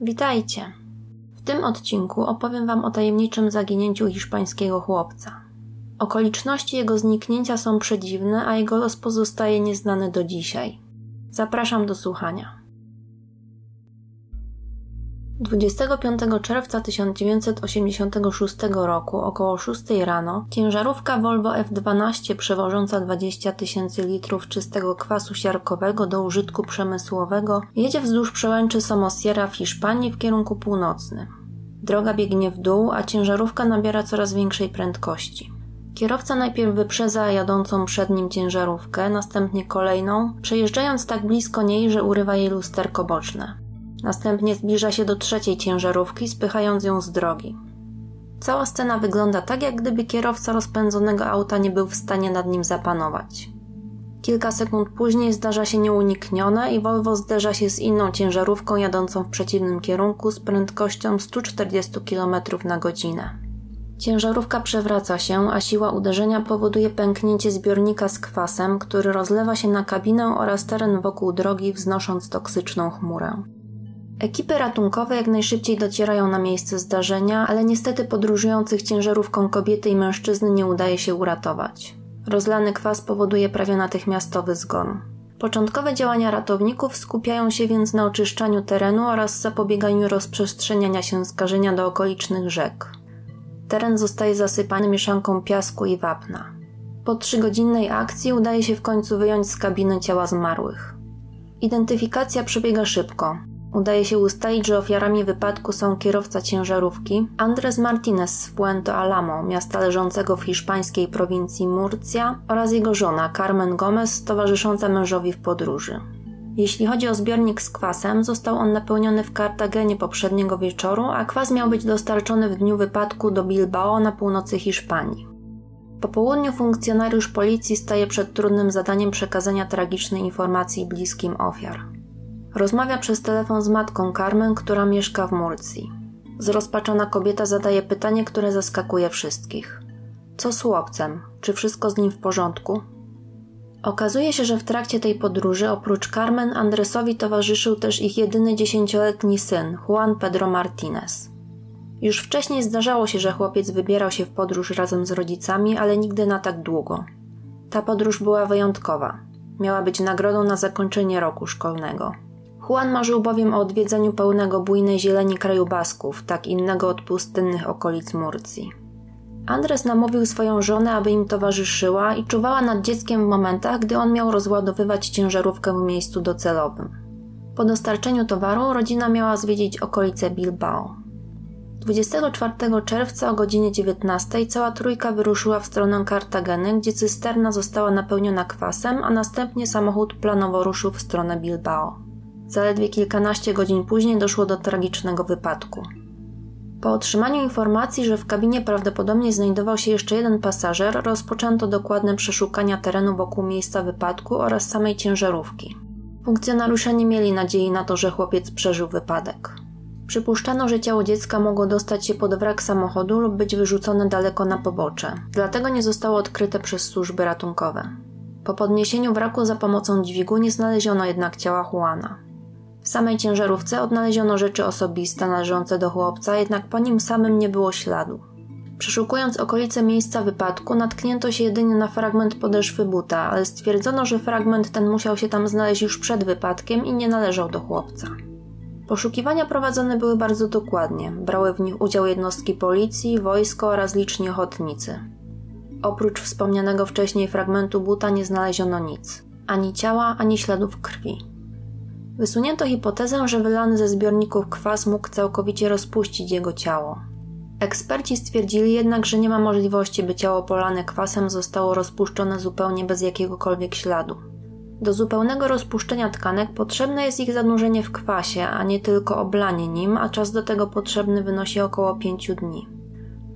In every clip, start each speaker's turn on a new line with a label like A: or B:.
A: Witajcie! W tym odcinku opowiem Wam o tajemniczym zaginięciu hiszpańskiego chłopca. Okoliczności jego zniknięcia są przedziwne, a jego los pozostaje nieznany do dzisiaj. Zapraszam do słuchania. 25 czerwca 1986 roku około 6 rano ciężarówka Volvo F12 przewożąca 20 tysięcy litrów czystego kwasu siarkowego do użytku przemysłowego jedzie wzdłuż przełęczy Somosierra w Hiszpanii w kierunku północnym. Droga biegnie w dół, a ciężarówka nabiera coraz większej prędkości. Kierowca najpierw wyprzedza jadącą przed nim ciężarówkę, następnie kolejną, przejeżdżając tak blisko niej, że urywa jej lusterko boczne. Następnie zbliża się do trzeciej ciężarówki, spychając ją z drogi. Cała scena wygląda tak, jak gdyby kierowca rozpędzonego auta nie był w stanie nad nim zapanować. Kilka sekund później zdarza się nieuniknione i Volvo zderza się z inną ciężarówką jadącą w przeciwnym kierunku z prędkością 140 km na godzinę. Ciężarówka przewraca się, a siła uderzenia powoduje pęknięcie zbiornika z kwasem, który rozlewa się na kabinę oraz teren wokół drogi, wznosząc toksyczną chmurę. Ekipy ratunkowe jak najszybciej docierają na miejsce zdarzenia, ale niestety podróżujących ciężarówką kobiety i mężczyzny nie udaje się uratować. Rozlany kwas powoduje prawie natychmiastowy zgon. Początkowe działania ratowników skupiają się więc na oczyszczaniu terenu oraz zapobieganiu rozprzestrzeniania się skażenia do okolicznych rzek. Teren zostaje zasypany mieszanką piasku i wapna. Po trzygodzinnej akcji udaje się w końcu wyjąć z kabiny ciała zmarłych. Identyfikacja przebiega szybko. Udaje się ustalić, że ofiarami wypadku są kierowca ciężarówki Andres Martinez z Puento Alamo, miasta leżącego w hiszpańskiej prowincji Murcia, oraz jego żona Carmen Gomez, towarzysząca mężowi w podróży. Jeśli chodzi o zbiornik z kwasem, został on napełniony w Kartagenie poprzedniego wieczoru, a kwas miał być dostarczony w dniu wypadku do Bilbao na północy Hiszpanii. Po południu funkcjonariusz policji staje przed trudnym zadaniem przekazania tragicznej informacji bliskim ofiar. Rozmawia przez telefon z matką Carmen, która mieszka w Murcji. Zrozpaczona kobieta zadaje pytanie, które zaskakuje wszystkich. Co z chłopcem? Czy wszystko z nim w porządku? Okazuje się, że w trakcie tej podróży oprócz Carmen Andresowi towarzyszył też ich jedyny dziesięcioletni syn, Juan Pedro Martinez. Już wcześniej zdarzało się, że chłopiec wybierał się w podróż razem z rodzicami, ale nigdy na tak długo. Ta podróż była wyjątkowa. Miała być nagrodą na zakończenie roku szkolnego. Juan marzył bowiem o odwiedzeniu pełnego bujnej zieleni kraju Basków, tak innego od pustynnych okolic Murcji. Andres namówił swoją żonę, aby im towarzyszyła i czuwała nad dzieckiem w momentach, gdy on miał rozładowywać ciężarówkę w miejscu docelowym. Po dostarczeniu towaru rodzina miała zwiedzić okolice Bilbao. 24 czerwca o godzinie 19 cała trójka wyruszyła w stronę Kartageny, gdzie cysterna została napełniona kwasem, a następnie samochód planowo ruszył w stronę Bilbao. Zaledwie kilkanaście godzin później doszło do tragicznego wypadku. Po otrzymaniu informacji, że w kabinie prawdopodobnie znajdował się jeszcze jeden pasażer, rozpoczęto dokładne przeszukania terenu wokół miejsca wypadku oraz samej ciężarówki. Funkcjonariusze nie mieli nadziei na to, że chłopiec przeżył wypadek. Przypuszczano, że ciało dziecka mogło dostać się pod wrak samochodu lub być wyrzucone daleko na pobocze, dlatego nie zostało odkryte przez służby ratunkowe. Po podniesieniu wraku za pomocą dźwigu nie znaleziono jednak ciała Juana. W samej ciężarówce odnaleziono rzeczy osobiste należące do chłopca, jednak po nim samym nie było śladu. Przeszukując okolice miejsca wypadku, natknięto się jedynie na fragment podeszwy buta, ale stwierdzono, że fragment ten musiał się tam znaleźć już przed wypadkiem i nie należał do chłopca. Poszukiwania prowadzone były bardzo dokładnie. Brały w nich udział jednostki policji, wojsko oraz liczni ochotnicy. Oprócz wspomnianego wcześniej fragmentu buta nie znaleziono nic. Ani ciała, ani śladów krwi. Wysunięto hipotezę, że wylany ze zbiorników kwas mógł całkowicie rozpuścić jego ciało. Eksperci stwierdzili jednak, że nie ma możliwości, by ciało polane kwasem zostało rozpuszczone zupełnie bez jakiegokolwiek śladu. Do zupełnego rozpuszczenia tkanek potrzebne jest ich zanurzenie w kwasie, a nie tylko oblanie nim, a czas do tego potrzebny wynosi około 5 dni.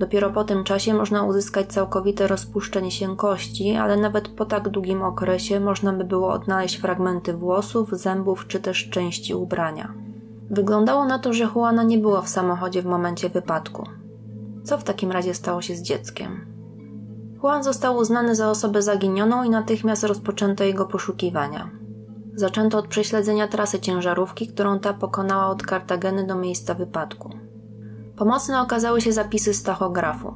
A: Dopiero po tym czasie można uzyskać całkowite rozpuszczenie się kości, ale nawet po tak długim okresie można by było odnaleźć fragmenty włosów, zębów czy też części ubrania. Wyglądało na to, że Juana nie było w samochodzie w momencie wypadku. Co w takim razie stało się z dzieckiem? Juan został uznany za osobę zaginioną i natychmiast rozpoczęto jego poszukiwania. Zaczęto od prześledzenia trasy ciężarówki, którą ta pokonała od Kartageny do miejsca wypadku. Pomocne okazały się zapisy z tachografu.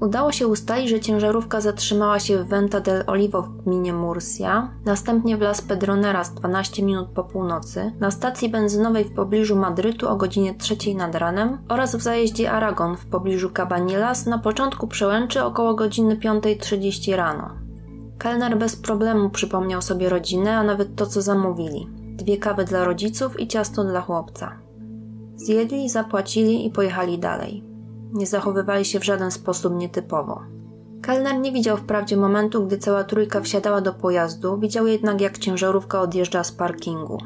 A: Udało się ustalić, że ciężarówka zatrzymała się w Venta del Olivo w gminie Murcia, następnie w Las Pedroneras 12 minut po północy, na stacji benzynowej w pobliżu Madrytu o godzinie 3 nad ranem oraz w zajeździe Aragon w pobliżu Cabanillas na początku przełęczy około godziny 5.30 rano. Kelner bez problemu przypomniał sobie rodzinę, a nawet to, co zamówili. Dwie kawy dla rodziców i ciasto dla chłopca. Zjedli, zapłacili i pojechali dalej. Nie zachowywali się w żaden sposób nietypowo. Kelner nie widział wprawdzie momentu, gdy cała trójka wsiadała do pojazdu, widział jednak jak ciężarówka odjeżdża z parkingu.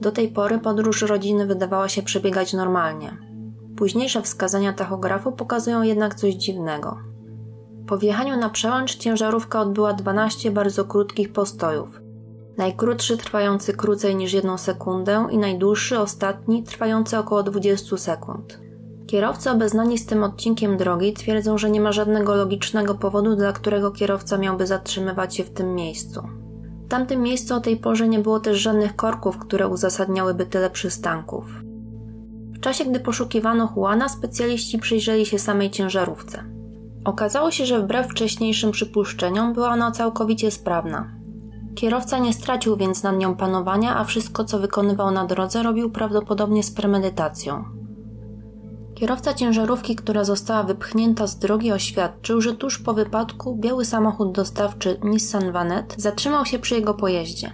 A: Do tej pory podróż rodziny wydawała się przebiegać normalnie. Późniejsze wskazania tachografu pokazują jednak coś dziwnego. Po wjechaniu na przełęcz ciężarówka odbyła 12 bardzo krótkich postojów. Najkrótszy trwający krócej niż jedną sekundę i najdłuższy, ostatni, trwający około 20 sekund. Kierowcy obeznani z tym odcinkiem drogi twierdzą, że nie ma żadnego logicznego powodu, dla którego kierowca miałby zatrzymywać się w tym miejscu. W tamtym miejscu o tej porze nie było też żadnych korków, które uzasadniałyby tyle przystanków. W czasie, gdy poszukiwano Juana, specjaliści przyjrzeli się samej ciężarówce. Okazało się, że wbrew wcześniejszym przypuszczeniom była ona całkowicie sprawna. Kierowca nie stracił więc nad nią panowania, a wszystko, co wykonywał na drodze, robił prawdopodobnie z premedytacją. Kierowca ciężarówki, która została wypchnięta z drogi, oświadczył, że tuż po wypadku biały samochód dostawczy Nissan Vanet zatrzymał się przy jego pojeździe.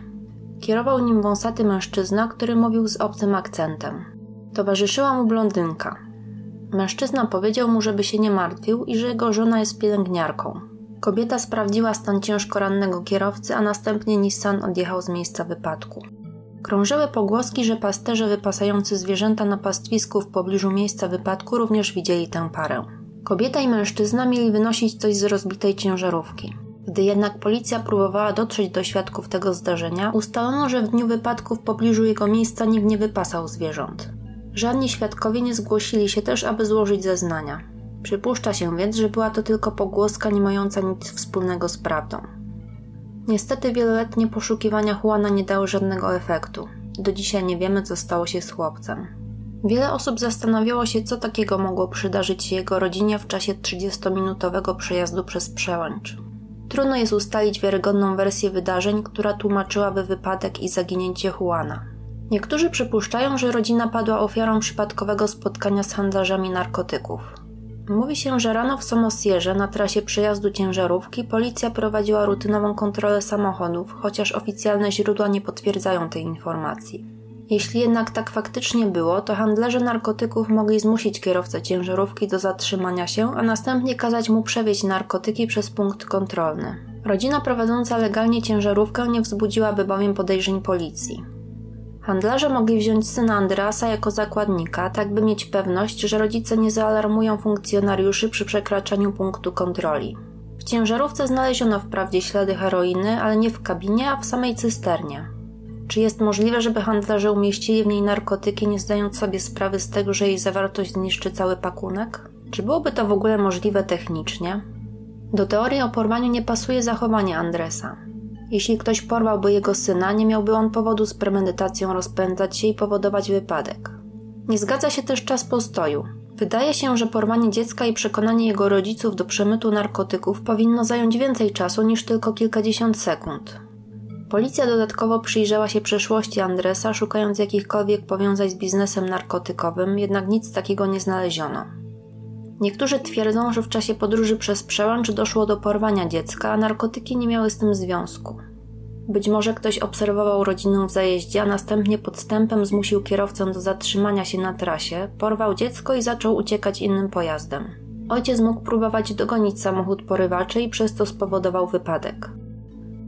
A: Kierował nim wąsaty mężczyzna, który mówił z obcym akcentem. Towarzyszyła mu blondynka. Mężczyzna powiedział mu, żeby się nie martwił i że jego żona jest pielęgniarką. Kobieta sprawdziła stan ciężko rannego kierowcy, a następnie Nissan odjechał z miejsca wypadku. Krążyły pogłoski, że pasterze wypasający zwierzęta na pastwisku w pobliżu miejsca wypadku również widzieli tę parę. Kobieta i mężczyzna mieli wynosić coś z rozbitej ciężarówki. Gdy jednak policja próbowała dotrzeć do świadków tego zdarzenia, ustalono, że w dniu wypadku w pobliżu jego miejsca nikt nie wypasał zwierząt. Żadni świadkowie nie zgłosili się też, aby złożyć zeznania. Przypuszcza się więc, że była to tylko pogłoska nie mająca nic wspólnego z prawdą. Niestety wieloletnie poszukiwania Juana nie dały żadnego efektu. Do dzisiaj nie wiemy, co stało się z chłopcem. Wiele osób zastanawiało się, co takiego mogło przydarzyć się jego rodzinie w czasie 30-minutowego przejazdu przez przełęcz. Trudno jest ustalić wiarygodną wersję wydarzeń, która tłumaczyłaby wypadek i zaginięcie Juana. Niektórzy przypuszczają, że rodzina padła ofiarą przypadkowego spotkania z handlarzami narkotyków. Mówi się, że rano w Somosierze na trasie przejazdu ciężarówki policja prowadziła rutynową kontrolę samochodów, chociaż oficjalne źródła nie potwierdzają tej informacji. Jeśli jednak tak faktycznie było, to handlarze narkotyków mogli zmusić kierowcę ciężarówki do zatrzymania się, a następnie kazać mu przewieźć narkotyki przez punkt kontrolny. Rodzina prowadząca legalnie ciężarówkę nie wzbudziłaby bowiem podejrzeń policji. Handlarze mogli wziąć syna Andreasa jako zakładnika, tak by mieć pewność, że rodzice nie zaalarmują funkcjonariuszy przy przekraczaniu punktu kontroli. W ciężarówce znaleziono wprawdzie ślady heroiny, ale nie w kabinie, a w samej cysternie. Czy jest możliwe, żeby handlarze umieścili w niej narkotyki, nie zdając sobie sprawy z tego, że jej zawartość zniszczy cały pakunek? Czy byłoby to w ogóle możliwe technicznie? Do teorii o porwaniu nie pasuje zachowanie Andresa. Jeśli ktoś porwałby jego syna, nie miałby on powodu z premedytacją rozpędzać się i powodować wypadek. Nie zgadza się też czas postoju. Wydaje się, że porwanie dziecka i przekonanie jego rodziców do przemytu narkotyków powinno zająć więcej czasu niż tylko kilkadziesiąt sekund. Policja dodatkowo przyjrzała się przeszłości Andresa, szukając jakichkolwiek powiązań z biznesem narkotykowym, jednak nic takiego nie znaleziono. Niektórzy twierdzą, że w czasie podróży przez przełęcz doszło do porwania dziecka, a narkotyki nie miały z tym związku. Być może ktoś obserwował rodzinę w zajeździe, a następnie podstępem zmusił kierowcę do zatrzymania się na trasie, porwał dziecko i zaczął uciekać innym pojazdem. Ojciec mógł próbować dogonić samochód porywaczy i przez to spowodował wypadek.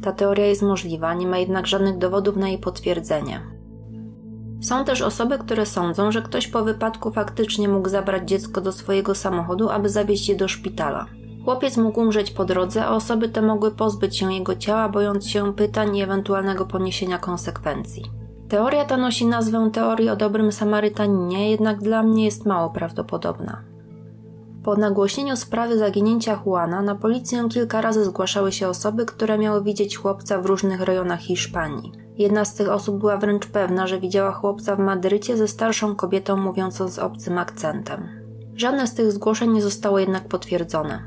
A: Ta teoria jest możliwa, nie ma jednak żadnych dowodów na jej potwierdzenie. Są też osoby, które sądzą, że ktoś po wypadku faktycznie mógł zabrać dziecko do swojego samochodu, aby zawieźć je do szpitala. Chłopiec mógł umrzeć po drodze, a osoby te mogły pozbyć się jego ciała, bojąc się pytań i ewentualnego poniesienia konsekwencji. Teoria ta nosi nazwę teorii o dobrym Samarytaninie, jednak dla mnie jest mało prawdopodobna. Po nagłośnieniu sprawy zaginięcia Juana na policję kilka razy zgłaszały się osoby, które miały widzieć chłopca w różnych rejonach Hiszpanii. Jedna z tych osób była wręcz pewna, że widziała chłopca w Madrycie ze starszą kobietą mówiącą z obcym akcentem. Żadne z tych zgłoszeń nie zostało jednak potwierdzone.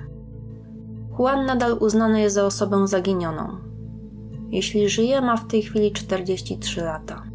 A: Juan nadal uznany jest za osobę zaginioną. Jeśli żyje, ma w tej chwili 43 lata.